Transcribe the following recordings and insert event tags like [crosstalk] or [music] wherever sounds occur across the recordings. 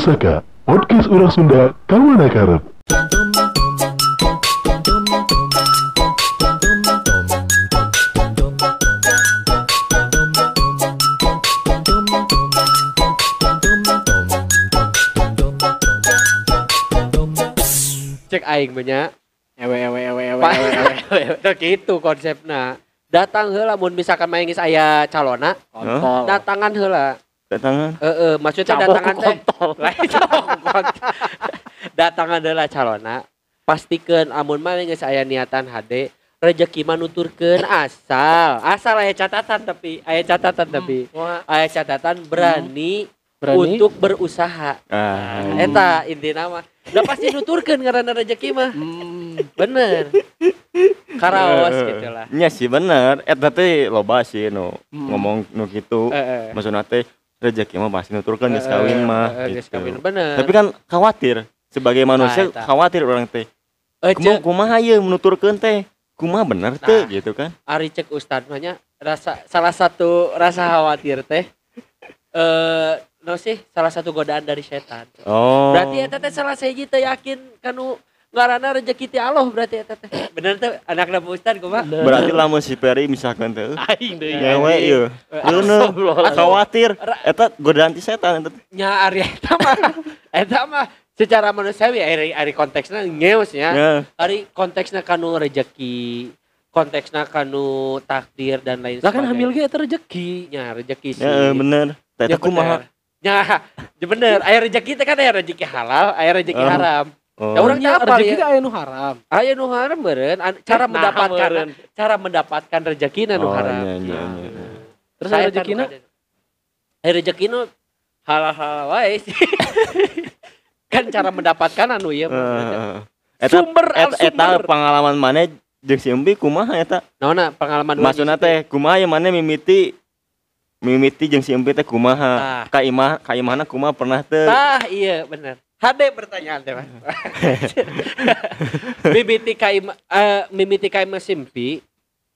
Pusaka, podcast orang Sunda, kawan karep. cek aing banyak. Ewe ewe ewe ewe ewe ewe ewe. [laughs] Nah, gitu konsepnya. Datang heula mun misalkan main geus aya calona. Kontol. Datangan heula datangan? Heeh maksudnya Cabok [laughs] datangan teh lain datangan heula calona. Pastikeun amun mah geus aya niatan hade rezeki mah nuturkeun asal. Asal aya catatan tapi aya catatan tapi. Wah, aya catatan berani, berani? untuk berusaha. Ah. Eta intina mah. Udah pasti nuturkeun karena rezeki mah. Hmm, bener. Karaos gitu lah. Nya sih bener. Eta teh loba sih nu Hmm. ngomong nu kitu. Heeh. maksudna teh rezeki mah pasti nuturkeun geus Eh, kawin mah eh, geus gitu. kawin bener tapi kan khawatir sebagai manusia eta. khawatir orang teh Eh, kumaha kumaha ieu menuturkeun teh kumaha bener teh Nah. gitu kan Ari cek Ustad mahnya rasa salah satu rasa khawatir teh eh no sih salah satu godaan dari setan. oh Berarti eta teh salah seji teh yakin kanu ngaranna rezeki ti Allah berarti eta teh. Bener teh anakna Bu Ustad kumaha? berarti lamun si Peri misalkan teh [laughs] aing deui ngewe ieu Bener. khawatir eta godaan ti setan eta teh Nya ari eta mah eta mah secara manusiawi ari ari konteksna ngeus ya. Ya. Ari konteksna kanu rezeki, konteksna kanu takdir dan lain lah kan sebagainya. hamil ge eta rezeki nya rezeki sih. ya bener teh Ya eta kumaha bener. Ya, ya [laughs] bener. Aya rezeki teh kan aya rezeki halal, aya rezeki Oh. haram. Oh Ya, orang apa rezeki ya? ge aya nu haram Aya nu haram meureun, cara [laughs] Nah, mendapatkan meureun. cara mendapatkan rezeki nu Oh, haram. nya, nya, nya. terus Saya aya kan rezekina ada. Aya rezeki nu halal-halal wae sih. [laughs] kan cara mendapatkan anu ya. Eta Sumber al eta, eta pengalaman mana jeung si Embi kumaha eta? Naona pengalaman Maksudna teh kumaha ya mana mimiti mimiti jeung si Embi teh kumaha? Ah. Ka imah ka imahna kumaha pernah teh? Ah, iya bener. HD pertanyaan teh, Mas. [laughs] Mimiti kaim eh mimiti kaim simpi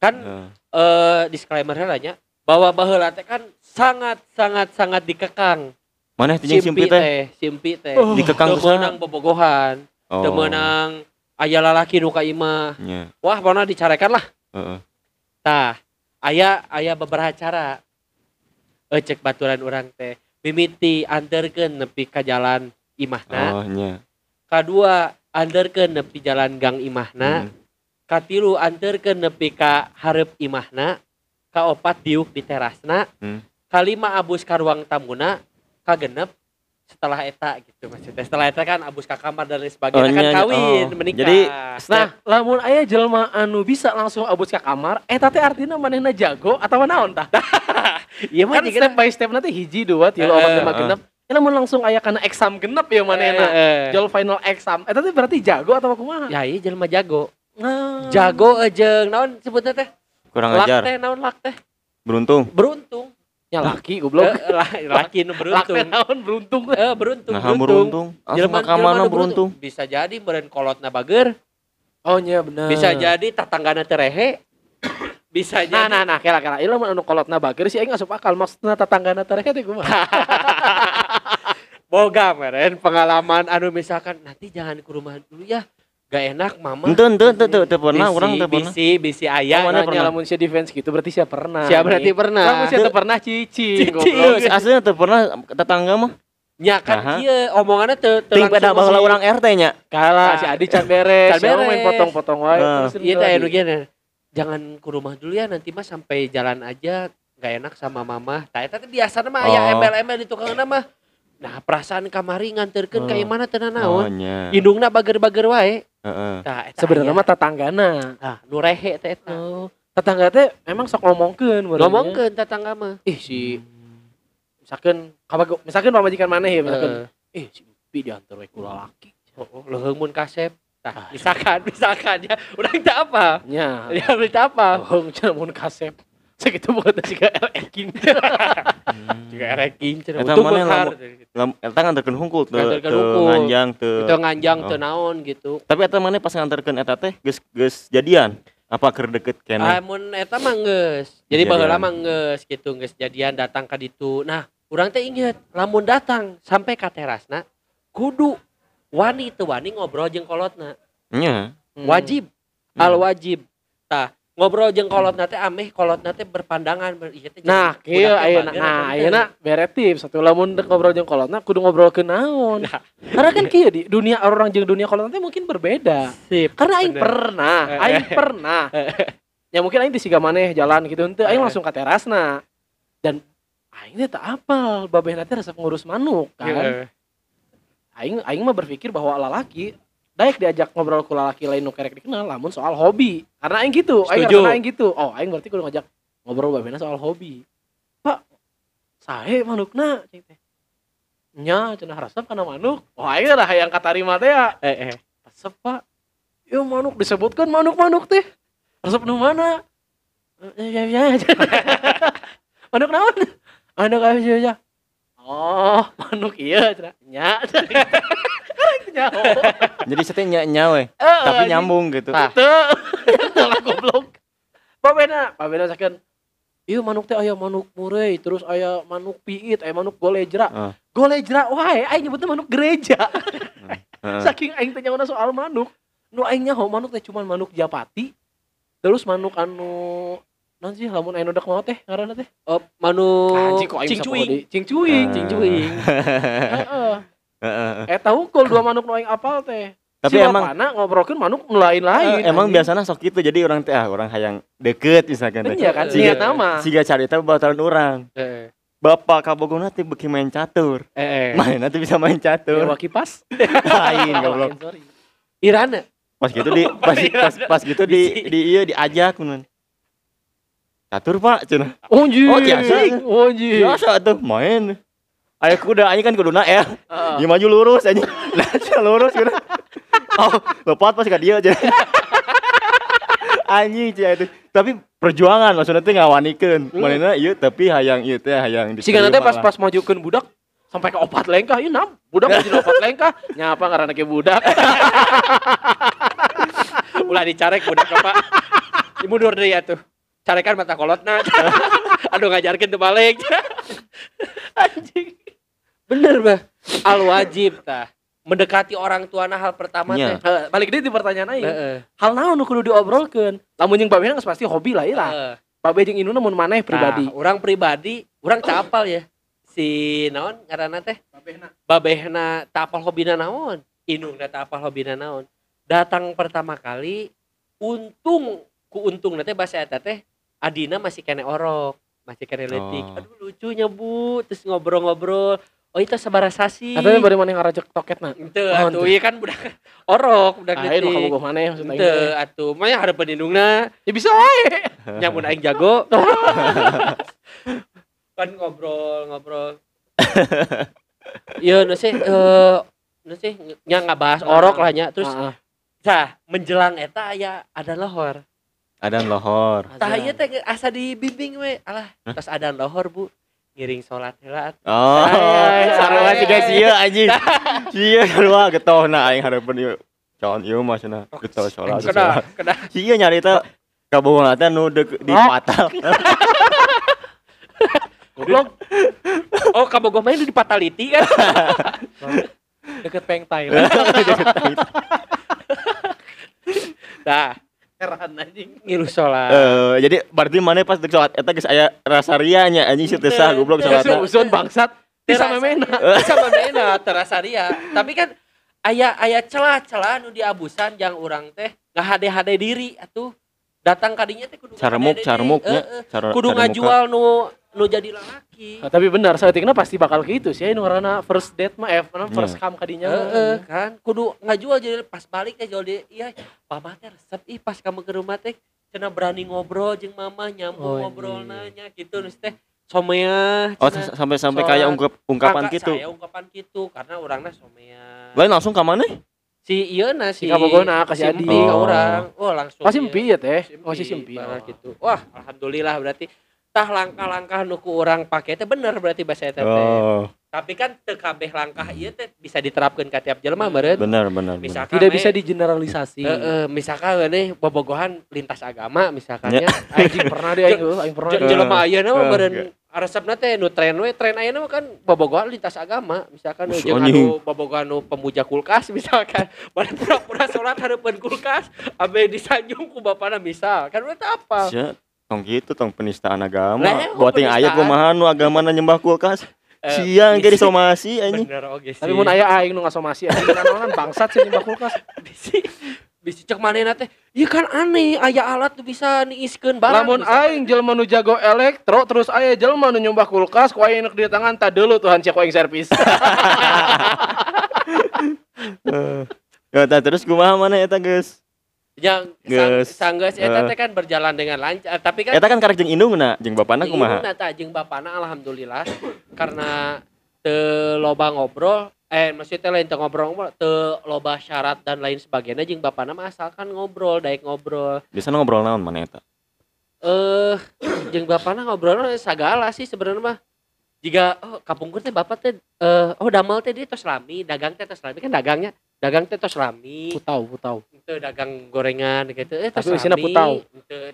kan Heeh. eh disclaimer nya bahwa baheula teh kan sangat sangat sangat dikekang Maneh teh jeung si Embi simpi teh? simpi teh Dikekang teu kusaha? meunang bobogohan Oh. meunang aya lalaki nu ka imah Nya. wah pernah dicarekan lah Heeh. tah aya aya beberapa cara eh cek baturan orang teh mimiti anterkeun nepi ka jalan imahna Oh, nya. kadua anterkeun nepi jalan gang imahna Hmm. katilu anterkeun nepi ka hareup imahna kaopat diuk di terasna Hmm. kalima abus ka ruang tamuna kagenep setelah eta gitu maksudnya setelah eta kan abus ka kamar dan lain sebagainya Oh, kan nya, nya. kawin Oh. menikah Jadi, Nah, lamun aya jelema anu bisa langsung abus ka kamar, eta teh artinya manehna jago atau naon tah? [laughs] iya mah Kan step by step nanti hiji dua tilu opat lima genep. Ya lamun langsung aya kana exam genep ya manehna. Eh, eh. Jol final exam. Eta teh berarti jago atau kumaha? ya iya jelema jago Nah. jago jeung naon sebutnya teh Kurang lak ajar. teh naon lak teh Beruntung. beruntung Ya laki goblok. Eh, lah, [laughs] laki nu Lak beruntung teh naon beruntung eh beruntung Nah, beruntung. Asup Jelema- ka mana beruntung? bisa jadi beren kolotna bager Oh iya bener. bisa jadi tatanggana terehe [coughs] bisa jadi Nah, nah, nah, kira kira. Ieu lamun anu kolotna bager sih aing asup akal maksudna tetanggana tereh teh kumaha? [laughs] boga meren pengalaman anu misalkan nanti jangan ke rumah dulu ya gak enak mama Ente ente ente teu teu pernah urang teu pernah. bisi bisi ayah Oh, mana pernah? lamun sia defense gitu berarti sia pernah. siapa berarti pernah Lamun sia teu pernah goblok. Teu, aslinya teu pernah tetangga mah. nya kan Aha. iya omongannya te, te Ting pada baheula urang RT nya. Kalah si Adi can beres. Can beres. main potong-potong wae. Iya teh anu gini jangan ke rumah dulu ya nanti mah sampai jalan aja gak enak sama mama nah eta teh biasana mah aya Oh. embel-embel di tukang mah nah perasaan kamari nganterkeun ka Oh. imana teu Oh naon nya. indungna bager-bager wae Heeh. Tah, eta Sebenarnya mah tetanggana. ah nu rehe teh Oh. Tetangga teh memang sok ngomongkeun barunya. ngomongkeun tetangga mah Ih si misalkan kabago misalkan pamajikan mana ya misalkan Heeh. eh si Upi diantar we ku lalaki. Oh, oh, leuheung mun kasep. Tah, misalkan, misalkan ya, urang teh apa? Nya. Ya, berita apa? Oh, mun kasep. Segitu bukan sih ka Ekin. Juga ereking cenah. Eta Untung mana beunghar. Lam eta nganterkeun hungkul teu teu nganjang teu. Itu nganjang Oh. teu naon gitu. Tapi eta mana pas nganterkeun eta teh geus geus jadian. Apa keur deket Ah, keneh? mun eta mah geus. Jadi baheula mah geus gitu, geus jadian datang ka ditu. Nah, urang teh inget, lamun datang sampai ka terasna, kudu wani teu wani ngobrol jeung kolotna Nya. Wajib Hmm. al wajib tah ngobrol jeung kolotna teh ameh kolotna teh berpandangan ber, jadi Nah, kieu ayeuna. bager Nah, ayeuna bere tips satu lamun dek ngobrol jeung kolotna kudu ngobrol ke naon. Nah. Karena kan kieu di dunia orang jeung dunia kolotna teh mungkin berbeda. Sip. Karena aing pernah, aing pernah. ya mungkin aing di siga maneh jalan gitu henteu aing Eh. langsung ke terasna. Dan aing teh tak apal babeh teh resep ngurus manuk kan. Heeh. Aing aing mah berpikir bahwa lalaki daek diajak ngobrol ku lalaki lain nu kerek dikenal lamun soal hobi. Karena aing gitu, aing karena aing gitu. Oh, aing berarti kudu ngajak ngobrol babehna soal hobi. Pak, sae manukna cing teh. Nya cenah resep kana manuk. Oh, aing lah yang katarima teh ya. Eh, eh. Resep, Pak. Yo manuk disebutkan manuk-manuk teh. Resep nu mana? Eh, Ya ya. ya. [laughs] manuk naon? Manuk apa sih ya? Oh, manuk iya cenah. Nya. [laughs] [laughs] Jadi setnya nya we, Eh, tapi nyambung gitu. Tah. Teu. Salah [laughs] goblok. Babena, babena sakeun Iya manuk teh aya manuk murey, terus aya manuk piit, aya manuk golejra. Ah. Golejra wae aing nyebutnya manuk gereja. Heeh. [laughs] Saking aing teh nyawana soal manuk. Nu aing nyaho manuk teh cuman manuk japati. Terus manuk anu naon sih lamun dek mau teh ngaranna teh? Oh, aing cingcuing. Cingcuing, Ah. cingcuing. Heeh. Eta hukul dua manuk nu aing apal teh. Tapi Si emang bapana ngobrolkeun manuk nu lain-lain. Eh, emang biasanya sok gitu jadi orang teh ah orang hayang deket misalkan. Iya kan, Siga- niat nama. Siga carita batalan orang. Eh, Bapak kabogona teh beki main catur. eh, eh. Main nanti bisa main Ya, catur. waki pas. [laughs] Lain goblok. Irana. Pas gitu di pas, [laughs] pas, pas gitu di di iya diajak nun. Catur Pak cenah. Anjing. Oh, biasa. Biasa tuh main. Ayo kuda anjing kan kuduna ya. Heeh. Dia maju lurus anjing. [laughs] Nah, lurus kuda. Oh, lepat pas ka dia aja. [laughs] anjing cia itu. Tapi perjuangan maksudnya teh ngawanikeun. Manehna ieu tapi hayang ieu teh hayang Sehingga nanti diterima pas pas majukeun budak sampai ke opat lengkah, ieu nam. Budak jadi opat lengkah. Nyapa ngaranna ke budak. [laughs] Ulah dicarek budak Pak. Mundur deui atuh. Carekan mata kolotna. Aduh ngajarkeun teu balik. Anjing. Bener, Bah. Al wajib tah. Mendekati orang tua nah hal pertama Nya. teh. Heeh, balik deui di pertanyaan aing. Heeh. Hal naon kudu diobrolkeun? Lamun jeung babeh geus pasti hobi lah ieu lah. Heeh. Babeh jeung inuna mun maneh pribadi. Nah, orang pribadi, orang tak apal ya. Si naon ngaranna teh? Babehna. Babehna tak apal hobina naon? Inungna tak apal hobina naon? Datang pertama kali untung ku untung teh bahasa eta teh adina masih kene orok, masih kene letik. Oh. Aduh lucunya Bu, terus ngobrol-ngobrol. Oh itu sabarasasi. Katanya bari maneh ngarajek toketna. Ente Oh, atuh ieu kan budak [laughs] orok, budak Ah, ieu nu letik. kabogoh maneh maksud aing. Ente teh. atuh, mah hareupeun indungna Ya bisa wae. [laughs] nyamun aing jago. [laughs] kan ngobrol ngobrol iya nu sih eh nu sih nya ngabahas orok lah nya terus Heeh. tah menjelang eta aya ada lohor Adan lohor. tah ieu teh asa dibimbing we alah pas ada lohor bu ngiring sholat heula atuh. Oh, [laughs] sarua siga ay. sia anjing. [laughs] Sia sarua getohna aing hareupeun ieu. Calon ieu mah cenah getoh salat. kena kena Sia nyarita kabogona teh nu deuk di Oh. patal. [laughs] goblok oh kabogoh main di fatality kan Deket pengtai. dah Heran anjing. ngilu sholat Eh, jadi berarti mana pas deuk salat eta geus aya rasa rianya anjing sieu teu sah goblok salatna. Usun bangsat. Bisa memena. [laughs] sama mena terasa dia tapi kan ayah ayah celah-celah nu diabusan yang orang teh nggak hade-hade diri atuh datang kadinya teh kudu ngahade-hade caremuk diri. nya. Kudu ngajual nu nu jadi lalaki Nah, tapi benar, saeutikna pasti bakal gitu sih. Ini karena first date mah, eh, mana Iya. first come kadinya. Eh, mah. eh, kan kudu ngajual jadi pas balik teh jual dia iya papa teh resep ih pas kamu ke rumah teh cenah berani ngobrol jeung mama nyambung Oh, ngobrol iya. nanya gitu terus teh somea Oh, sampai sampai kayak ungkap ungkapan Kakak gitu. saya ungkapan gitu karena orangnya somea Lain langsung ke mana? si iya na Si si Kabogona, ka si si Adi. Oh. orang oh langsung Oh, iya. simpi ya teh. Oh, si Oh. gitu wah alhamdulillah berarti tah langkah-langkah nuku orang pakai teh bener berarti bahasa eta Oh, tapi kan teu kabeh langkah ieu teh bisa diterapkeun ka tiap jelema meureun benar benar. benar. misalkan Tidak bisa digeneralisasi. Heeh, misalkan nih bobogohan lintas agama misalkannya [laughs] Anjing pernah deh aing, aing pernah. Jelema ayeuna mah meureun resepna teh nu tren we tren ayeuna mah kan bobogohan lintas agama. Misalkan Us, jeung anu bobogohan nu pemuja kulkas misalkan. [laughs] Mana pura-pura salat hareupeun kulkas abe disanjung ku bapana misal. Kan teh apa tong gitu tong penistaan agama. Emang Buat yang ayat kumaha nu agama na nyembah kulkas. Eh, Siang jadi somasi anjing. bener oge sih Tapi mun aya aing nu ngasomasi anjing kan bangsat sih nyembah kulkas. [laughs] bisi bisi cek manehna teh ieu kan aneh aya alat tuh bisa niiskeun barang Lamun aing jelema nu jago elektro terus aya jelema nu nyembah kulkas ku aing di tangan tah deuleu Tuhan cek aing servis. [laughs] Ya tah, terus kumaha mana eta geus? Yang Geus. sang, sanggeus eta teh kan berjalan dengan lancar tapi kan Eta kan karek jeung indungna, jeung bapana kumaha? Ini nata jeung bapana alhamdulillah karena teu loba ngobrol eh maksudnya lain teu ngobrol ngobrol teu loba syarat dan lain sebagainya jeung bapana mah asalkan ngobrol daek ngobrol Biasana ngobrol naon mana eta? eh jeung bapana ngobrol sagala sih sebenarnya mah jika oh kapungkur teh bapak teh eh oh damel teh dia tos lami dagang teh tos lami kan dagangnya dagang teh tos lami Putau, putau. itu dagang gorengan gitu eh tos lami putau.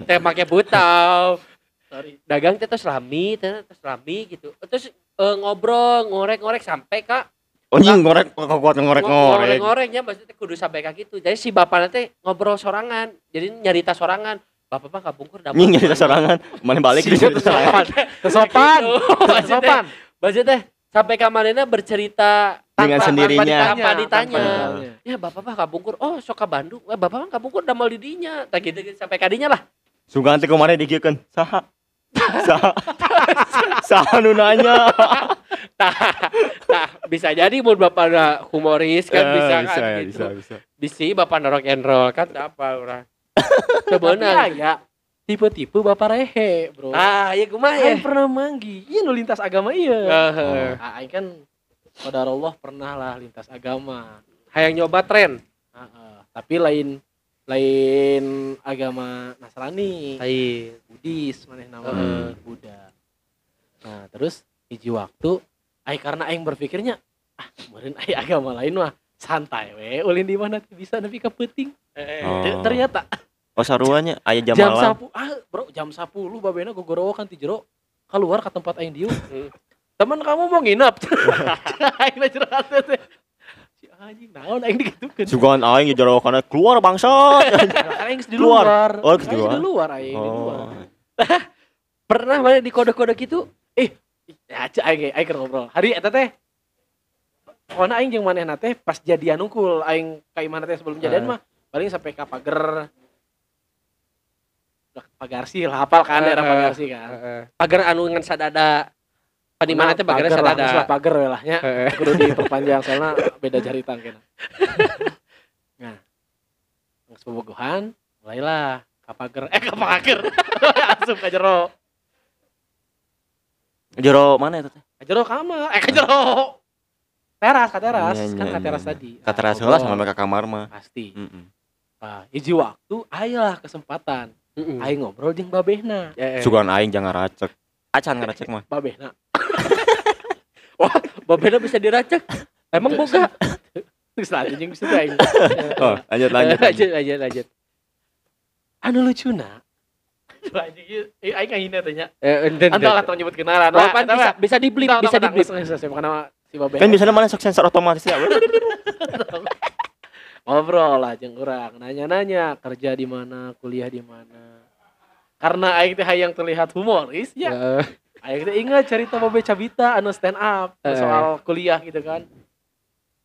Teh make putau Sorry. dagang teh tos lami teh tos lami gitu terus eh, ngobrol ngorek-ngorek sampai kak Oh nying ngorek kok kuat ngorek-ngorek. ngorek-ngoreknya maksudnya kudu sampai kak gitu jadi si bapak nanti ngobrol sorangan jadi nyarita sorangan bapak mah kabungkur dapur Nying nyari sorangan, mana balik di situ sorangan. Kesopan. Kesopan. [laughs] maksudnya sampai kamarnya bercerita Dengan sendirinya. tanpa ditanya, Tanpa ditanya. ya bapak mah kabungkur oh sok ke Bandung eh, bapak mah kabungkur damal di dinya tak gitu, gitu sampai kadinya lah Sugan teh kemarin digiekeun. Saha? Saha? [laughs] Saha nu nanya? [laughs] Tah, tah bisa jadi mun bapak ada humoris kan Eh, bisa kan bisa, gitu. bisa, bisa. Bisi bapak rock and roll kan apa. Tapi Sebenarnya. aya tipe-tipe bapak rehe, Bro. Ah, ya kumaha ya. Pernah manggi. Iya nu lintas agama iya. Heeh. Ah, Aing kan Allah pernah lah lintas agama. Hayang nyoba tren. Heeh. Tapi lain lain agama Nasrani, Lain. Buddhis, maneh nama Heeh. Buddha. Nah, terus hiji waktu aing karena aing berpikirnya ah, kemarin aing agama lain mah santai we ulin di mana teh bisa nepi ka peuting. Eh, Oh. Te- Ternyata Oh saruanya [laughs] aya jam, jam malam. 10 ah bro jam 10 babena gogorowokan ti jero keluar ke tempat aing dieu. Teman kamu mau nginep. [laughs] aing curhat teh. Si anjing naon aing digitukeun. Sugan aing jero kana keluar bangsa. [laughs] Aing di luar. Oh, di Aing luar. di luar aing di luar. Oh. [laughs] Pernah mana di kode-kode gitu? Ya cek aing aing keur ngobrol. Hari eta teh Pokoknya aing jeung manehna teh pas jadian unggul aing ka imana teh sebelum jadian mah paling sampai ka pager Udah pagar sih hafal kan daerah pagar sih kan. Pagar anu ngan sadada. Di mana teh pagar sadada. lah pager we lah nya. Heeh. Kudu diperpanjang soalnya beda jaritan kena. [laughs] nah. Geus bobogohan, mulailah ka pager eh ka pager. [laughs] Asup ka jero. Jero mana eta teh? Ka jero kamar, eh ka jero. Teras, ka teras, Iya, kan iya, ka teras iya. tadi. Ka teras Nah, heula ngobrol. sampai ka kamar mah. Pasti. Heeh. Nah, hiji waktu ayolah kesempatan. Heeh. Aing ngobrol jeung babehna. Eh, Sugan aing jangan racek. Acan ngaracek mah. Babehna. Babena bisa diracak. Emang boga. Terus lanjut jeung situ aing. Oh, lanjut [laughs] lanjut. lanjut, lanjut, lanjut. Anu lucuna. Lanjut eh, aing ngahina teh nya. Eh, enten. Anta lah tong nyebut kenalan. Pan bisa bisa di blip, bisa di blip. Karena si babehna. Kan biasanya mana sok sensor otomatis ya. [laughs] ngobrol lah jeung urang, nanya-nanya kerja di mana, kuliah di mana. Karena aing teh hayang terlihat humoris ya. Teh ingat cerita Babe Cabita anu stand up Eh. soal kuliah gitu kan.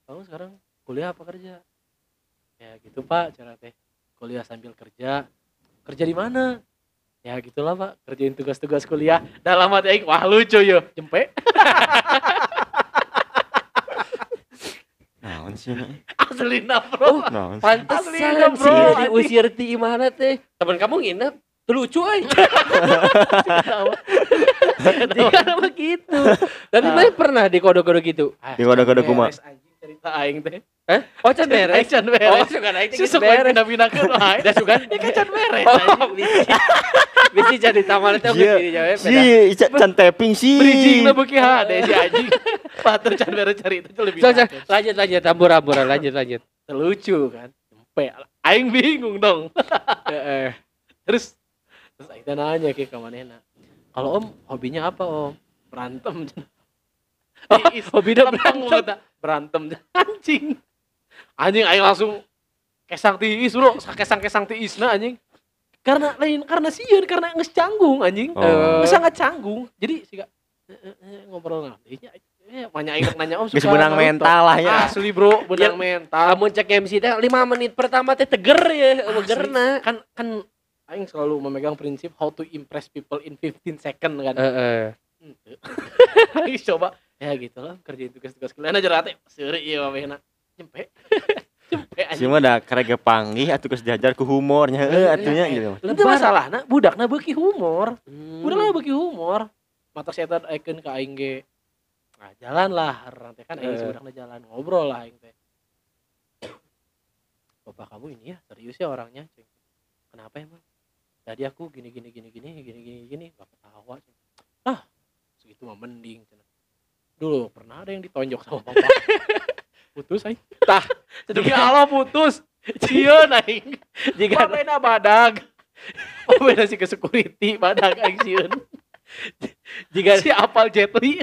Kamu sekarang kuliah apa kerja? Ya gitu Pak, cara teh. Kuliah sambil kerja. Kerja di mana? Ya gitulah Pak, kerjain tugas-tugas kuliah. Dalam hati aing wah lucu yo, jempe. [laughs] Naon sih? Aslina bro. Naon? sih? Pantesan si bro, Iri usir ti mana teh. Temen kamu nginep. Lucu aja. [laughs] [laughs] Dia nama gitu. Tapi mana pernah di kode-kode gitu? Ah, Di kode-kode kumaha? beres, anjing, cerita aing teh. Eh? Oh, can beres. Can Oh, beres. suka naik Si gitu sok beres. pindah-pindahkeun wae. [laughs] Dah suka. Ini kan can beres. Oh, bisi. Jadi taman itu Iya. bisi jawab. Si Ica- can tapping sih. Bridging na beuki hade si anjing. [laughs] Patur can beres cerita itu lebih lanjut lanjut tambur ambur lanjut lanjut. lucu kan. Jempe. Aing bingung dong. [laughs] Heeh. Terus terus aing teh nanya ke ka manehna. Kalau Om hobinya apa Om? berantem [laughs] Oh, hobinya berantem. berantem [laughs] anjing anjing aing langsung kesang tiis bro kesang-kesang tiis nah anjing karena lain karena sieun karena nges canggung anjing Oh. Geus sangat canggung jadi sih ngobrol nanti ya banyak aing nanya om Geus benang mental lah ya. asli bro benang mental Lamun cek MC teh 5 menit pertama teh teger ya, Asli. begerna. kan kan aing selalu memegang prinsip how to impress people in 15 second kan Heeh. Henteu. [laughs] Aing coba ya gitu lah kerjain tugas-tugas kuliah aja rate seuri ieu mah behna nyempe [laughs] nyempe aja Cuma ada karega panggih atuh geus diajar ku humornya heuh atunya gitu. itu masalahna budakna beuki humor Hmm. budakna beuki humor mata setan aikeun ka aing ge nah, jalan lah rantai kan aing Eh. budakna jalan ngobrol lah aing teh Bapak kamu ini ya serius ya orangnya. Kenapa emang? Tadi aku gini gini gini gini gini gini gini gak ketawa. Ah segitu mah mending. Dulu pernah ada yang ditonjok sama papa. [laughs] putus aing. Tah demi Allah putus. [laughs] Cieun aing. Jika Jika badag. [laughs] Oh beda sih ke security badag aing jika Si apal Jetli.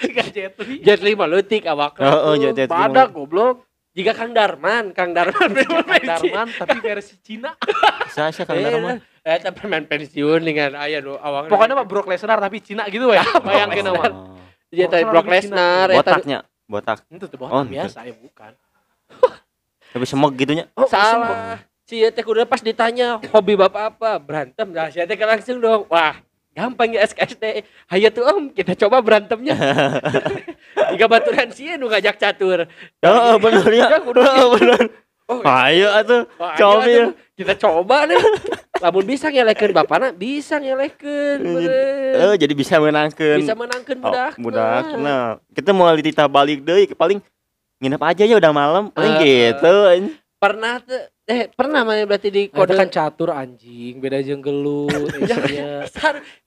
Jika Jetli. Jet lima leutik awak. Heeh, Jet Li. Badag goblok. Jika Kang Darman, Kang Darman Kang pensiun. Darman tapi versi Cina. Sasa Kang Darman. Eh, tapi main pensiun dengan aya do awak. Pokoknya mah Brock Lesnar tapi Cina gitu ya. [laughs] Bayangkeun nama. Oh. dia tadi Brock Lesnar eta Botaknya, botak. Itu tuh Oh, botak ente. biasa ya bukan. [laughs] Tapi semok gitunya. Oh, salah. Si teh kudu pas ditanya hobi bapak apa? Berantem. Nah, si teh langsung dong. Wah, gampang ya SKSD. Hayo tuh Om, kita coba berantemnya. [laughs] Jika baturan sih nu ngajak catur. Heeh, bener ya. [laughs] Ya, kudu Heeh, bener. Oh, Ayo atuh. Wah, Coba ayo ya. Kita coba nih. Lamun bisa ngelekeun bapana, bisa ngelekeun. beureun. Eh, jadi bisa menangkeun. Bisa menangkeun Oh, budak. budak. Nah, kita mau ditita balik deui paling nginep aja ya udah malam paling Eh, gitu. Pernah tuh eh pernah mana berarti di Kode kode kan catur anjing, beda jeung gelut. [laughs] isinya.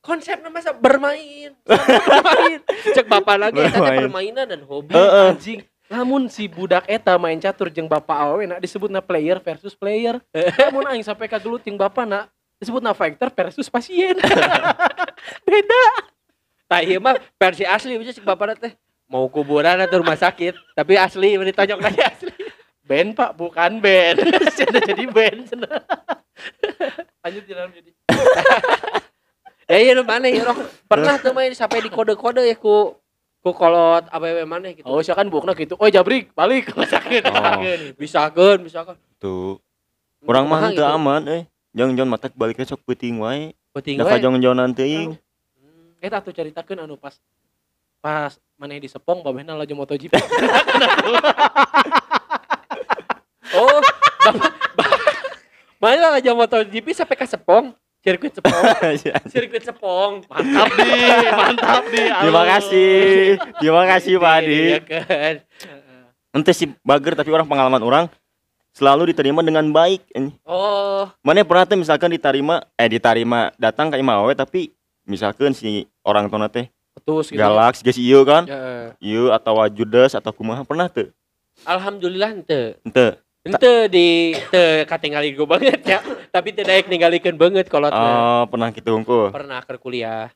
Konsepnya masa bermain [laughs] Sama bermain cek bapak lagi Bermain. permainan dan hobi anjing. Lamun si budak eta main catur jeung bapak awewe na disebutna player versus player. [laughs] Lamun aing sampai ka gelut jeung bapak na disebutna fighter versus pasien. Beda. tah ieu mah versi asli bisa cek bapak teh mau kuburan atau rumah sakit tapi asli tonjok lagi asli Band pak, bukan band. [laughs] Sudah jadi band. cenah. Lanjut di dalam jadi. [laughs] ya iya nu mana ya pernah tuh main sampai di kode-kode ya ku ku kolot awewe mana gitu Oh, siakan bukna gitu. Oh, jabrik, balik [laughs] sakit. Oh. bisa kan bisa kan Tuh. Kurang mah gitu? aman euy. Jangan-jangan matak balik ke sok peuting wae. penting Da we kajongan teuing. Eta tuh ceritakeun anu pas pas maneh di Sepong babehna laju MotoGP. Oh mana aja MotoGP sampai ke Sepong sirkuit Sepong [laughs] sirkuit Sepong mantap di, mantap di. Terima kasih. Terima kasih Pak Adi. Iya kan Ente si bager tapi orang pengalaman orang selalu diterima dengan baik. Ini. oh Mana pernah teh misalkan diterima eh diterima datang ke imah we tapi misalkan si orang tua teh Putus gitu. galak geus ieu kan. ya. Ieu atau judes atau kumaha pernah teu? alhamdulillah ente Ente. Ente di te katingali gue banget ya tapi teu daek ninggalikeun banget kalau Oh, pernah kitu hungkul. pernah ke kuliah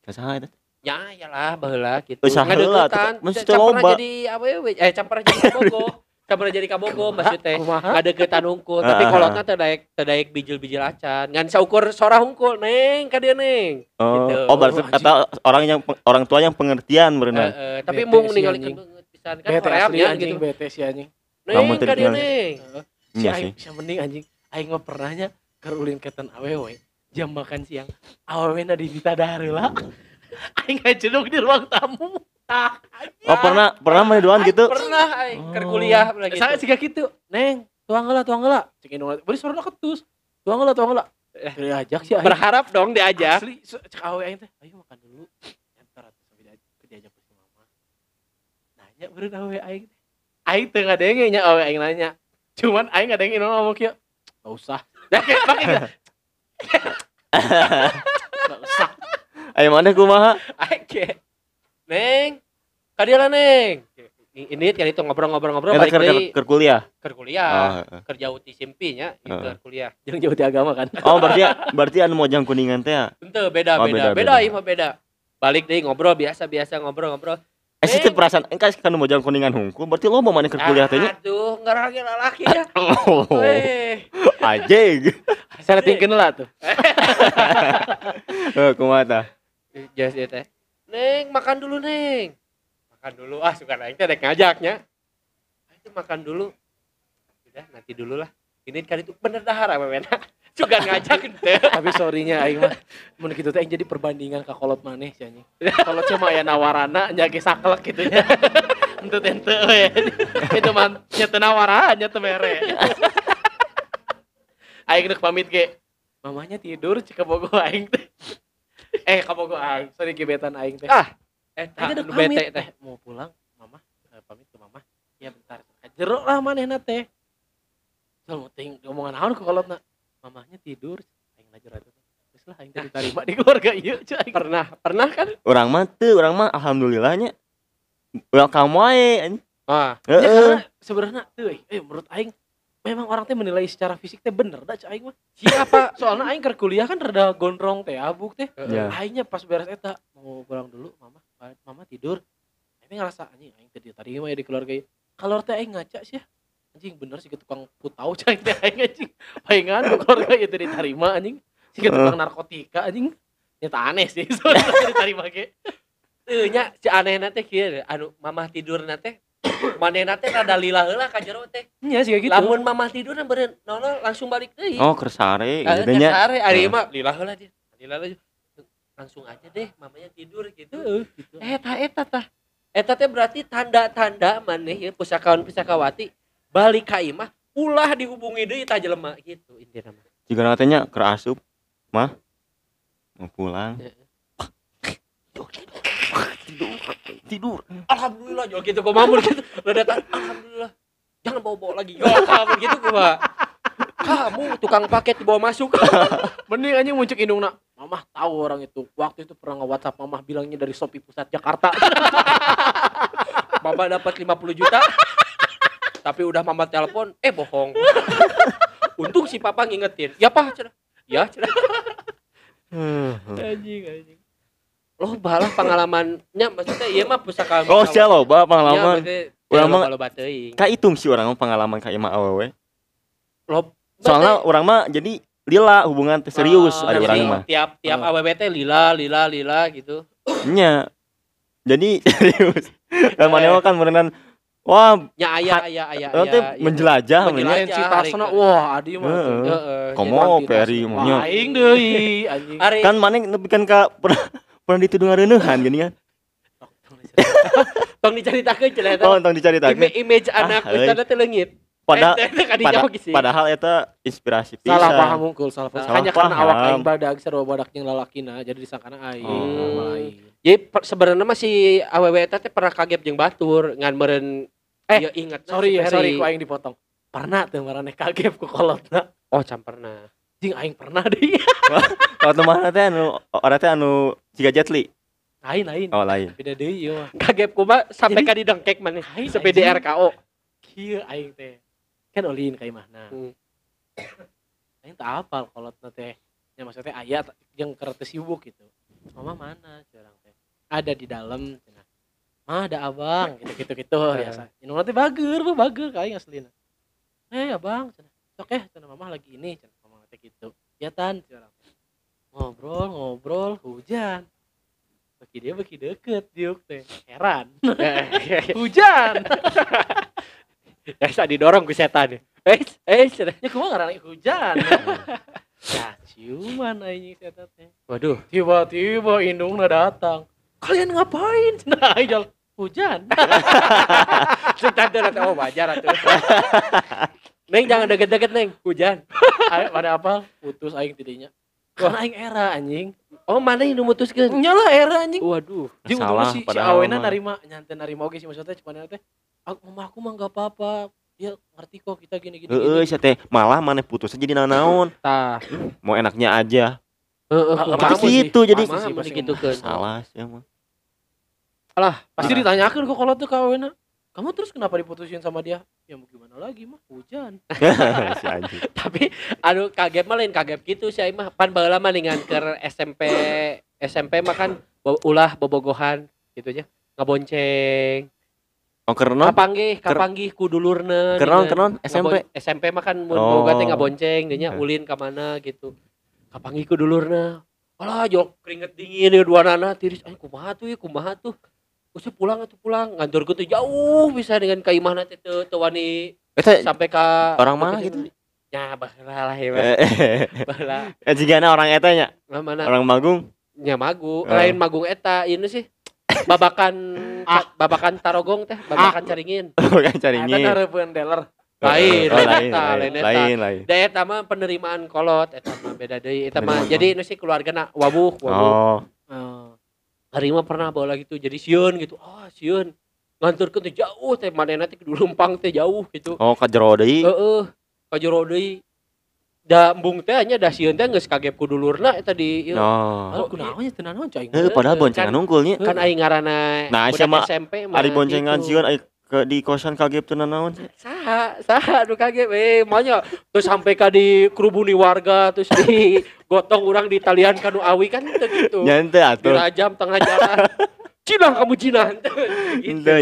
Kasaha eta? ya yalah baheula gitu Eh, saheula, Ngadeukeutan. mesti loba. jadi awewe eh can pernah jadi kabogo can pernah jadi kabogo maksudnya ada ketan hungkul [laughs] tapi kolotna teu daek teu daek bijil-bijil acan ngan saukur sora hungkul neng ka dieu neng Oh, Gitu. oh berarti kata orang yang orang tua yang pengertian berenang. Heeh, tapi mung ninggalikeun anjing. banget pisan kan ya gitu bete si anjing. Neng ka tadi dieu kenal. neng Si Iya aing sih. yang mending anjing. Aing mah pernahnya kerulin ketan awewe jam makan siang. Awewe na di heula. [laughs] Aing ngajedog di ruang tamu. Tah. Oh, pernah pernah mana doan gitu? pernah aing keur Oh. kuliah lagi Saya siga kitu. Neng, tuang heula, tuang heula. Cek indung. Bari suara ketus. Tuang heula, tuang heula. Eh, diajak sih aing. berharap dong diajak Asli, cek awewe aing teh, ayo makan dulu. Entar atuh sampai diajak, diajak ke si mama. Nanya beureun awewe aing teh. Aing teu ngadenge nya awewe aing nanya. Cuman aing ngadenge nu ngomong kieu. Enggak usah. Pakai pakai [laughs] gitu. Enggak usah. Ayo mana kumaha? Oke. Neng, kadieu neng. Ini kali itu ngobrol-ngobrol-ngobrol balik keur keur deui keur kuliah. keur kuliah. Oh. Kerja uti simpinya itu Heeh. kuliah. Jangan jauh di agama kan. Oh, berarti berarti anu mau jang kuningan teh ya? Ente beda Oh, beda. beda, Beda beda. ieu mah beda. balik deh ngobrol biasa biasa ngobrol ngobrol Eh sih perasaan engkau kan mau jalan kuningan hungkul berarti lo mau mana ke kuliah teh nya? aduh ngeragi laki ya [laughs] Oh, Weh. anjing. [laughs] Saya tingkeun lah tuh. [laughs] Eh kumaha tah? Jas dia teh. Neng, makan dulu, Neng. Makan dulu. Ah, suka naik teh dek ngajaknya. Ayo makan dulu. Udah, nanti dulu lah. Ini kan itu bener dahar apa Suka ngajak teh. Tapi sorrynya aing mah mun kitu teh aing jadi perbandingan ka kolot maneh sih anjing. Kolot cuma aya nawarana nya ge saklek gitu nya. Henteu teu we. Itu mah nya teu nawaran nya teu mere. Aing rek pamit ge. Mamanya tidur cek bogo aing teh. Eh ka bogo aing, sorry gebetan aing teh. Ah, eh, Aing nu bete teh. mau pulang, mama eh, pamit ke mama. Iya bentar. Jero lah manehna teh. Soal mau ting omongan naon ke kolotna. Mamanya tidur, aing lajar itu. Terus lah aing teh diterima di keluarga ieu. Pernah, pernah kan? Orang mah teu, orang mah alhamdulillahnya welcome wae. anjing. Ah, Ya, karena sebenarnya tuh eh menurut aing memang orang teh menilai secara fisik teh bener dah aing mah. siapa? [laughs] Soalnya aing keur kuliah kan rada gondrong teh abuk teh. Ya. Aingnya pas beres eta mau pulang dulu mama mama tidur. Aing ngerasa anjing aing teh diterima ya di keluarga. Kalau teh aing ngaca sih ya. Anjing bener sih ke tukang putau [laughs] cai teh aing anjing. Palingan keluarga teh diterima anjing. Si ke tukang narkotika anjing. Nyata aneh sih [laughs] sebenarnya diterima ge. Teu nya si anehna teh kieu anu mamah tidur teh [coughs] manehna teh rada lila heula ka jero teh. Nya sih gitu. Lamun mamah tidur beureun nolol langsung balik deui. Oh, kersare Ah, gitu nya. kasare ari mah lila heula dia. Lila heula. Langsung aja deh mamanya tidur gitu. Gitu. Eta eta tah. Eta teh berarti tanda-tanda maneh ya pusakawan pusakawati balik ka imah ulah dihubungi deui tah jelema gitu intina mah. Jika nantinya kerasup, mah mau pulang. tidur, tidur. Alhamdulillah yo gitu kok mamul gitu. Udah datang alhamdulillah. Jangan bawa-bawa lagi. Yo kamu gitu gua. Kamu tukang paket dibawa masuk. [laughs] Mending anjing muncul indungna. Mamah tahu orang itu. Waktu itu pernah nge-WhatsApp mamah bilangnya dari Shopee Pusat Jakarta. [laughs] Mama dapat 50 juta. Tapi udah mama telepon, eh bohong. [laughs] Untung si papa ngingetin. Ya pak, cenah. Ya, cenah. anjing anjing. Lo balah pengalamannya maksudnya iya mah pusaka. Oh, sia loba pengalaman. Urang mah- lo bateuing. Ka hitung sih orang mah pengalaman ka imah awewe. Lo Soalnya orang mah jadi lila hubungan serius Ah, ada orang mah. Tiap tiap Ah. Teh lila lila lila gitu. Nya. Jadi [laughs] serius. Dan mana mah kan beneran wah Ya ayah ayah ayah. teh ayah, iya. menjelajah Menjelajah. si Tarsona, wah adi mah. Heeh. Komo peri maunya. Aing deui anjing. Kan mana nepi kan ka pernah pernah dituduh ngareunehan gini kan. tong diceritakeun cenah eta. Oh, tong dicaritakeun. Ima- image anak euy. kita teh leungit. Padahal Eh, pada, padahal eta inspirasi pisan. Salah paham unggul, salah paham. Hanya karena awak aing badag sarua badak jeung lalakina jadi disangkana aing. Oh. aing. Jadi sebenarnya mah si AWW teh pernah kaget jeung batur ngan meureun Eh, ya ingat Sorry ya, sorry ku aing dipotong. Pernah teu marane kagep ku kolotna. Oh, can pernah. Jing aing pernah deui. Kalau [laughs] teman teh anu orang teh anu Ciga Jetli. Lain lain. Oh lain. Beda deui ieu mah. Kaget ku mah sampai Jadi- ka didengkek maneh. Hai, Sepede anjing. RKO. Kieu aing teh. Kan ulin ka imahna. Hmm. Aing tak apal kolotna teh. Ya maksudnya aya t- jeung keur teu sibuk gitu. Mama mana teh? Ada di dalam. Mah ada abang [laughs] gitu-gitu gitu biasa. Ini teh bager, mah bager ka aing aslina. Eh abang. Sok eh cenah mama lagi ini cenah mama teh gitu. Ya tan. Ngobrol ngobrol hujan. Bagi dia bagi deket diuk teh. Heran. [laughs] hujan. [laughs] Ya bisa didorong ku setan. Eh, eh. Ya kumaha ngaranna hujan. ya ciuman aing eta teh. Waduh, Tiba-tiba indungna datang. Kalian ngapain? [laughs] Nah, aing hujan. setan teh rata oh wajar atuh. [laughs] Neng jangan deket-deket Neng, hujan. [laughs] Ayo pada apa? Putus aing tidinya. Karena aing era anjing. Oh, mana yang memutuskan? Nyala era anjing. Waduh. Salah, untungna si, si awena narima nyantai narima oge sih maksudnya cuman teh aku mama aku mah enggak apa-apa. Dia ngerti kok kita gini-gini. Heeh, sia teh malah mana putusnya jadi naon Tah. Mau enaknya aja. Heeh, Ah, kumaha pasti mun- sih. Itu jadi mun pasti digitukeun. salah sih mah. Pasti ditanyakan kok kalau tuh ke awena. Kamu terus kenapa diputusin sama dia? Ya mau gimana lagi mah hujan. [laughs] si. Tapi anu kaget mah lain kaget gitu sih mah pan baheula mah dengan ke SMP SMP mah kan ulah bobogohan gitu nya ngabonceng Oh kerenon? kapanggih kapanggih ku dulurna Kerenon dina. kerenon SMP. SMP mah kan mun Oh. boga teh ngabonceng nya Eh. ulin ka mana gitu kapanggih ku dulurna alah jok keringet dingin ya dua nana tiris ay kumaha tuh ya kumaha tuh Usah pulang atuh pulang ngantor tuh jauh bisa dengan kaimahna teh teu teu wani Eta sampai ka orang mana gitu? Ya baheula lah ya. eh Baheula. [laughs] eh, orang eta nya, Nah, mana? orang Magung. nya magu Oh. lain magung eta ini sih babakan [laughs] ca- babakan tarogong teh babakan caringin [laughs] Bukan Ada caringin. narepeun dealer. Lain, Oh, lain lain, eta, lain, lain eta. lain, lain. da eta mah penerimaan kolot eta mah beda deui eta mah jadi ini sih keluarga wabuh wabuh Oh, Oh. Hari mah pernah bawa gitu jadi sieun gitu ah sieun nganturkeun teh jauh teh manehna teh kudu lempang teh jauh gitu oh ka jero deui. heeh ka jero deui da embung teh nya da sieun teh geus kagep ku dulurna eta di ieu. Oh, Oh. kunaon nya teu naon cai. Eh, padahal boncengan unggulnya. kan aing ngaranna Nah, sia mah Ari boncengan gitu. sieun ai ke di kosan kagep teu nanaon. saha saha anu kagep eh manya terus sampai ka di kerubuni warga terus di [laughs] gotong orang di talian kanu awi kan teu gitu Nya teu atuh. dirajam tengah jalan [laughs] Cina kamu Cina gitu.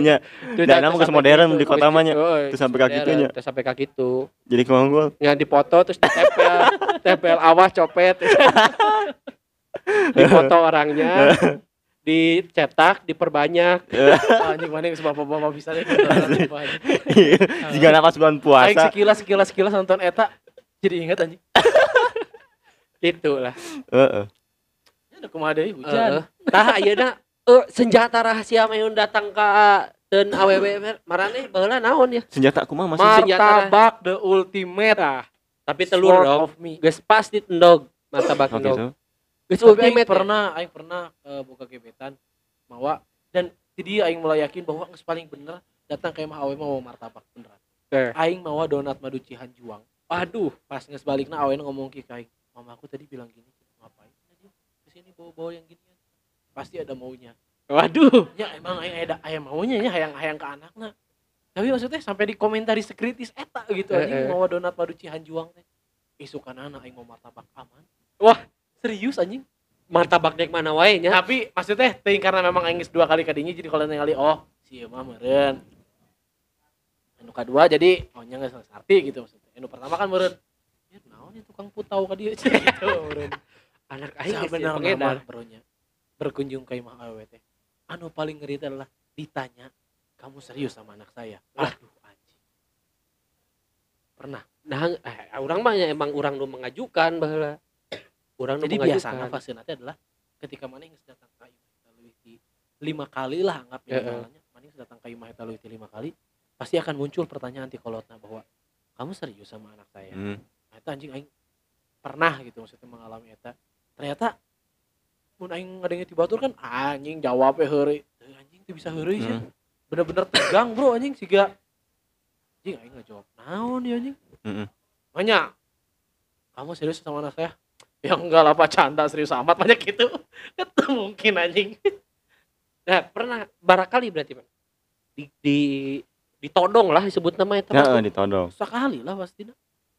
Nya. Dan geus sampai modern gitu. di kota mah. Heeh, Teu sampai ka modern, kitu nya. teu sampai ka kitu Jadi keunggul. yang dipoto terus ditempel [laughs] tempel awas copet dipoto orangnya dicetak diperbanyak [laughs] Anjing mana geus bapak-bapak bisa deh. [laughs] Jika pas bulan Aing puasa. sekilas sekilas sekilas nonton eta jadi ingat anjing. [laughs] gitu lah Heeh. Ya udah kumaha deui hujan. tah ayeuna eh, senjata rahasia mayun datang ka dan aww marane baheula naon ya Senjata kumaha masih Ma- senjata. Martabak the ultimate. Tapi telur Sword dong of me. geus pas ditendog martabak endog geus Tapi aing ultimate ya. pernah aing pernah eh, buka gebetan mawa dan di dia aing mulai yakin bahwa geus paling bener datang ke mah awe mau martabak beneran. Eh. Aing mawa donat madu cihanjuang. aduh Pas geus balikna awe ngomong ki ka aing, "Mama aku tadi bilang gini, ngapain aja ke sini bawa-bawa yang gini Pasti ada maunya. waduh Ya emang aing ada aya maunya ya hayang-hayang ke anakna. Tapi maksudnya sampai di komentari sekritis eta gitu Eh, anjing eh. mawa donat madu cihanjuang teh. Isukan anak aing mau martabak aman. Wah. Serius anjing. martabak dek mana wae nya Tapi maksudnya teh karena memang aing geus dua kali kadinya jadi kalau ningali oh si mah meureun. Anu kedua jadi oh nya geus arti gitu maksudnya. Anu pertama kan meureun. Ya naon ya tukang putau ka dieu [laughs] gitu meureun. anak aing geus pengedar bronya. Berkunjung ke imah awewe teh. Anu paling ngeri adalah ditanya, "Kamu serius sama anak saya?" Waduh anjing. Pernah. nah eh, orang mah ya emang orang nu mengajukan baheula orang nu Jadi biasanya fase nanti adalah ketika mana yang datang ke imah eta leuwih ti lima kali lah anggap minimalnya. Mana yang datang ke imah eta leuwih ti lima kali, pasti akan muncul pertanyaan ti kolotna bahwa kamu serius sama anak saya? Hmm. Nah, itu anjing aing pernah gitu maksudnya mengalami eta. Ternyata mun aing ngadenge ti batur kan anjing jawabnya heureuy. Teu, Anjing teu bisa heureuy sih. Hmm. Bener-bener tegang bro anjing siga anjing aing ngajawab naon ya anjing. Banyak. Kamu serius sama anak saya? Ya enggak lah pak canda serius amat banyak gitu. [laughs] Itu mungkin anjing. nah pernah barakali berarti Pak di, di ditodong lah disebut nama eta Heeh, ditodong. Sekali lah pasti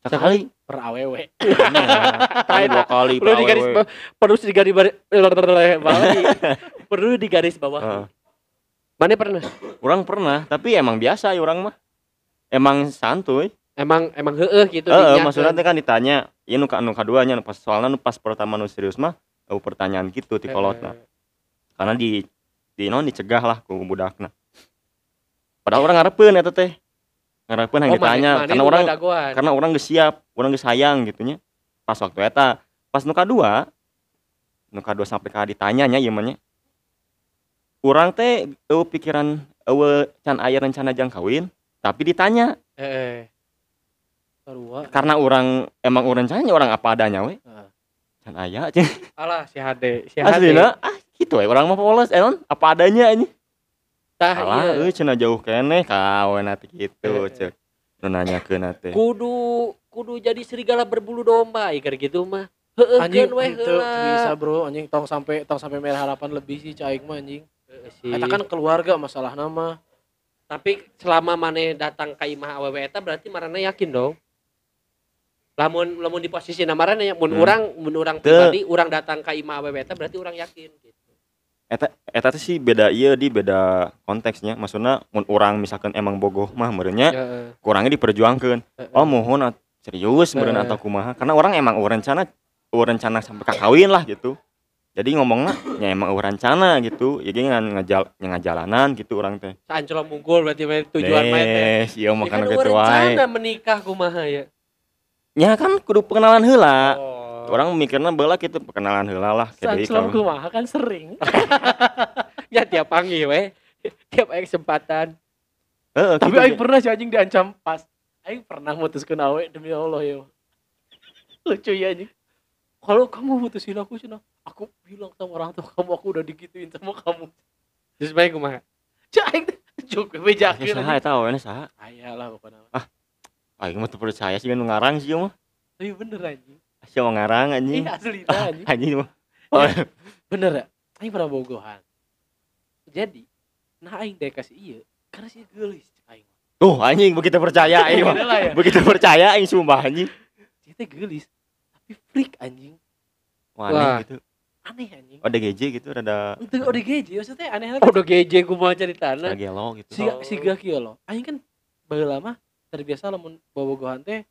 Sekali. per awewe. [laughs] Kali dua kali. perlu awewe. bawah perlu digaris [laughs] bawah perlu digaris bawah Heeh. mana pernah Orang pernah, tapi emang biasa ya orang mah. Emang santuy. emang emang heeh gitu Heeh, maksudnya teh kan ditanya, iya nu ka anu kaduanya nu pas soalnya nu pas pertama nu serius mah oh, pertanyaan gitu ti kolotna. Karena di di non dicegah lah ku budakna. Padahal orang ngarepeun eta teh. Ngarepeun Oh, hang mana- ditanya mana karena orang karena orang geus siap, orang geus sayang gitunya. Pas waktu eta, pas nu kadua nu kadua sampai ka ditanyanya ieu mah. Urang teh eueuh pikiran eueuh can aya rencana jang kawin, tapi ditanya. Sarua. karena orang emang orang rencana orang apa adanya we. Heeh. Can aya cing. alah si Hade si Hade Aslina ah gitu we orang mah polos enon apa adanya ini. tah Alah iya euy cenah jauh keneh kawen ati Eh, kitu ceuk. Nu nanyakeun teh. kudu kudu jadi serigala berbulu domba iker gitu mah heeh Anjing keun we bisa bro anjing tong sampai tong sampai merah harapan lebih sih caing mah anjing. Heeh sih. Eta kan keluarga masalah nama. tapi selama mana datang ke imah awewe eta berarti marana yakin dong lamun lamun di posisi namarana ya mun Hmm. urang mun urang Teu. pribadi urang datang ka imah awewe berarti urang yakin gitu. eta eta sih beda iya di beda konteksnya maksudnya mun orang misalkan emang bogoh mah merenya kurangnya diperjuangkan Heeh. oh mohon serius Heeh. atau kumaha karena orang emang eueuh rencana eueuh rencana sampai kakawin lah gitu jadi ngomongnya ya emang eueuh rencana gitu ya ngan ngajal ngajalanan gitu orang teh Sanclong mungkul berarti tujuan mah teh. Iya Ya kan eueuh gitu wae rencana menikah kumaha ya. Ya kan kudu pengenalan heula Oh. orang mikirnya bela gitu pengenalan heula lah Jadi kalau- kumaha kan sering. [laughs] ya tiap panggil we. Tiap aya kesempatan. Heeh, Tapi gitu, aing pernah si anjing diancam pas. Aing pernah mutuskeun awe demi Allah ya. [laughs] Lucu ya anjing. Kalau kamu mutusin aku cina, aku bilang sama orang tua kamu aku udah digituin sama kamu. Terus baik kumaha? Cak aing teh juk Ya saha eta we saha Ayalah pokoknya. Aing mah teu percaya sih kan ngarang sih mah Tapi bener anjing. Sia mah ngarang anjing Iya asli dah, [laughs] anjing. anjing mah oh, Bener ya? Aing pernah bogohan. Jadi, nah aing dek kasih iya karena si geulis cek aing. Tuh anjing begitu percaya [laughs] aing mah. Bener lah ya. Begitu percaya aing sumpah anjing. Teh geulis, tapi freak anjing. Wah, Wah. aneh gitu. Aneh anjing. Oh, DGJ gitu rada Itu ODGJ maksudnya aneh udah geje kumaha ceritana. rada gelo gitu. si si gak aing kan baheula mah terbiasa lamun bobogohan teh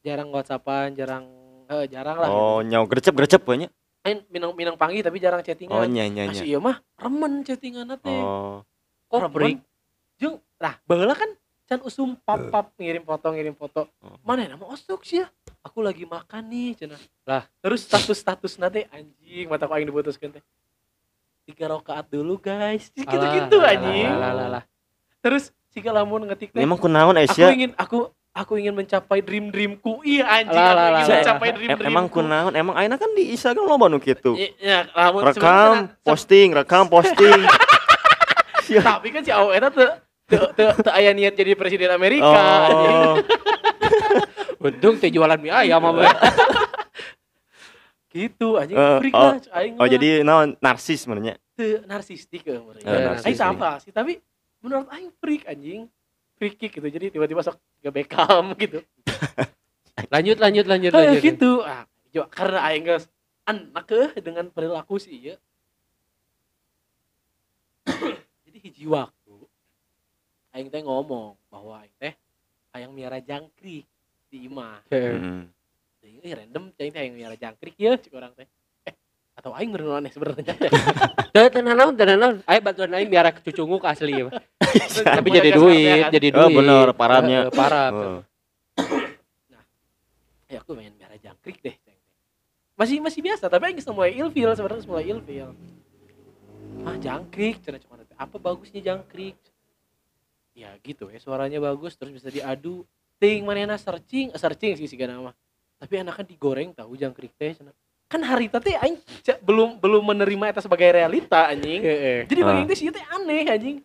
jarang whatsappan jarang eh, jarang lah Oh, gitu. nyau grecep-grecep we nya. aing minang minang panggil tapi jarang chattingan Oh, nya nya Nah, nya. si ieu mah remen chattingan teh Oh. kok freak. remen jeung lah baheula kan can usum pap pap ngirim foto ngirim foto Oh. mana nama osok sih ya aku lagi makan nih cenah lah terus status status nanti anjing mata aku aing diputuskeun teh tiga rakaat dulu guys gitu gitu Alah, anjing Lah lah lah. terus jika lamun ngetik teh Emang kunaon aku Asia? ingin aku aku ingin mencapai dream dreamku iya anjing Lah, aku lah, ingin mencapai dream dreamku Emang kunaon? Emang ayeuna kan di Instagram loba nu kitu. ya, lamun Rekam, sebenarnya- posting, rekam, posting. [laughs] tapi kan si Awe eta teu teu teu teu aya niat jadi presiden Amerika. Oh. [laughs] Untung teh jualan mie ayam apa. [laughs] gitu anjing Eh, freak oh, lah aing Oh, jadi naon narsis menurutnya. teu narsistik ya menurut Eh, narsis, aing iya. sama sih tapi menurut aing freak anjing freak kick gitu jadi tiba-tiba sok ke Beckham [laughs] gitu [laughs] Lanjut lanjut lanjut kayak lanjut. gitu ah jo, karena aing geus anak ke dengan perilaku sih [coughs] ya jadi hiji waktu aing teh ngomong bahwa aing teh hayang miara jangkrik di imah Heeh. Heeh. Teuing, eh random aing teh hayang miara jangkrik ya cik orang teh eh atau aing bener aneh sebenarnya [laughs] Teu tenan naon tenan naon. Bantuan aing biar cucunguk asli. mah. [laughs] Tapi jadi duit, karpet, kan? jadi Oh, duit. bener, parabnya. Heeh, Parab. Oh. ya aku main miara jangkrik deh masih masih biasa tapi aing mulai ilfil sebenarnya mulai ilfil ah jangkrik cenah cuma apa bagusnya jangkrik ya gitu ya suaranya bagus terus bisa diadu ting manehna searching eh, searching sih siga nama tapi anaknya digoreng tahu jangkrik teh cenah kan harita teh aing belum belum menerima itu sebagai realita anjing. Heeh. jadi bagi Ah. itu sih teh aneh anjing.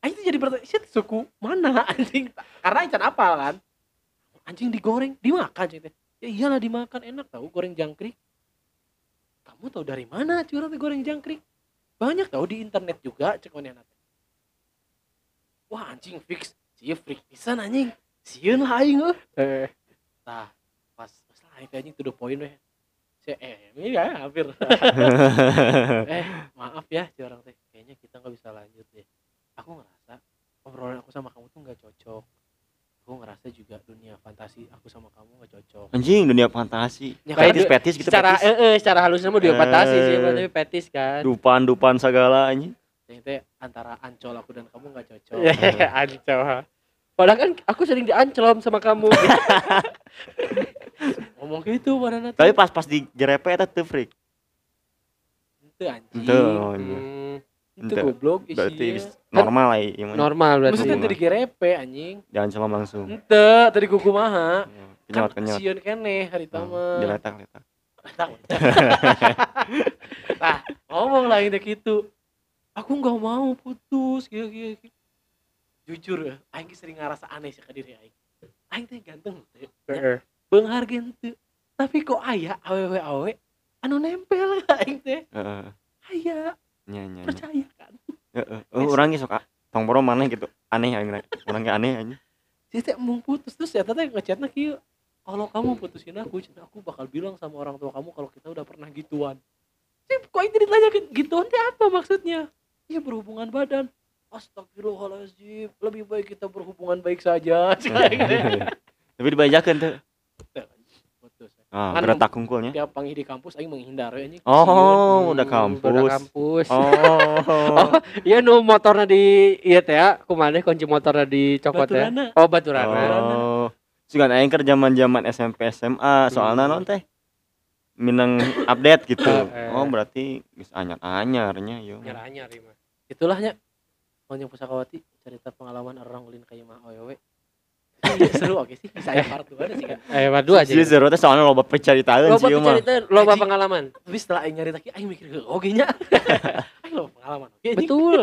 Aing tuh jadi bertanya sih suku mana [laughs] anjing? Karena aing can apal kan. Anjing digoreng dimakan teh. Ya iyalah dimakan enak tahu goreng jangkrik. Kamu tahu dari mana curang teh goreng jangkrik? Banyak tahu di internet juga cek mana teh. Wah anjing fix. Sih freak pisan anjing. Sieun lah aing euy Heeh. Nah, pas pas lah anjing to the point weh. Eh ini ya hampir. [laughs] eh, maaf ya orang teh. Kayaknya kita nggak bisa lanjut deh. Aku ngerasa obrolan aku sama kamu tuh nggak cocok. Aku ngerasa juga dunia fantasi aku sama kamu nggak cocok. Anjing dunia fantasi. Ya, Fetis karena fetis gitu Secara fetis. eh eh, secara halusnya mah dia fantasi sih, Eh. tapi petis kan. Dupan-dupan segala anjing. Teh antara ancol aku dan kamu nggak cocok. Ya, [laughs] ancol. Padahal kan aku sering dianclom sama kamu. [laughs] Ngomong gitu pada nanti. Tapi pas pas di grepe eta teu freak. itu anjing. Itu oh, iya. Hmm, Itu goblok Berarti isinya. bis- normal lah iya normal berarti. Maksudnya tadi gerepe anjing. Jangan salam langsung. Ente, tadi kuku maha. Kenyot Kan kenyot. sieun keneh hari tama. Diletak letak. [laughs] Tahu. nah, ngomong lah ini gitu. Aku nggak mau putus, gitu, gitu, gitu. Jujur ya, Aing sering ngerasa aneh sih ke diri Aing. Aing teh ganteng, teh. Heeh. Beunghargen teu. Tapi kok aya awewe awe anu nempel Aing [laughs] teh. Heeh. Aya, Nya nya. nya. percaya kan. Heeh. Oh, urang ge sok ah, tong boro maneh gitu. Aneh aing. Urang ge aneh anjing. Si teh mung putus terus ya teh ngechatna kieu. kalau kamu putusin aku cenah aku bakal bilang sama orang tua kamu kalau kita udah pernah gituan sih kok itu ditanya gituan teh apa maksudnya iya berhubungan badan Astagfirullahaladzim lebih baik kita berhubungan baik saja [laughs] Tapi dibajakeun teu. Ah, Kan- geretak kungkulnya. tiap panggil di kampus aing menghindar ya ini Oh, udah Hmm, kampus. udah kampus [laughs] Oh. Iya nu motornya di iya teh ya, kumaha kunci motornya dicopot ya. Oh, baturana. Oh. Sugan aing keur zaman-zaman SMP SMA, soalnya non teh minang [coughs] update gitu. Eh. Oh, berarti geus anyar-anyarnya yo. Nyerah-nyerah mah. itulahnya Konjong Pusakawati cerita pengalaman orang ulin kayak mah awewe Iya, seru oke sih bisa ya part 2 ada sih kan Eh, [laughs] dua aja. Jadi seru teh soalnya loba pecaritaan Loba cerita, loba pengalaman. tapi setelah aing nyari lagi aing mikir oke nya [laughs] aing lo pengalaman oke. Betul.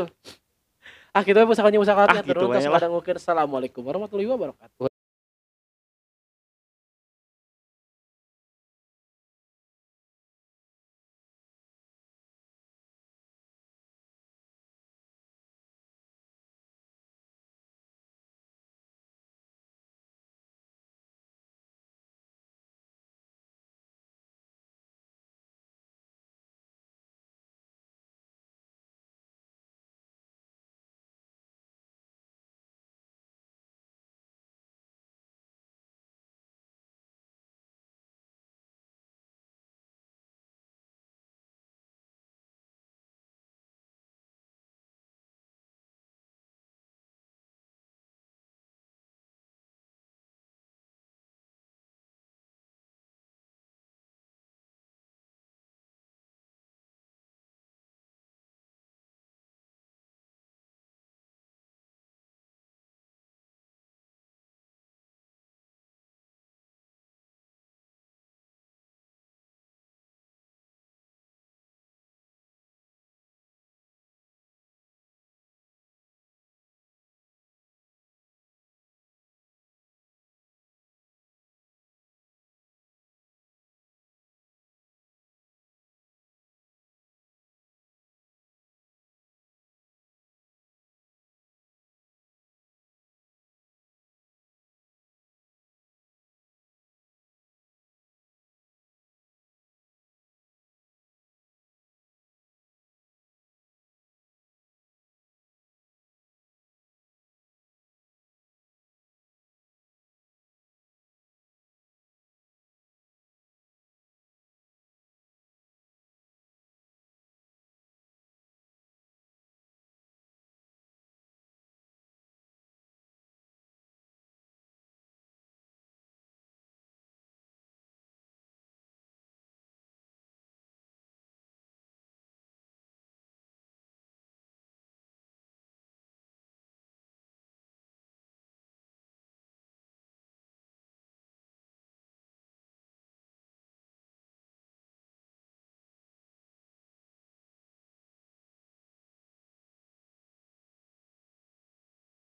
[laughs] ah kita pusakanya pusakawati Ah, gitu nuhun tos bae lah. padanggukeun. assalamualaikum warahmatullahi wabarakatuh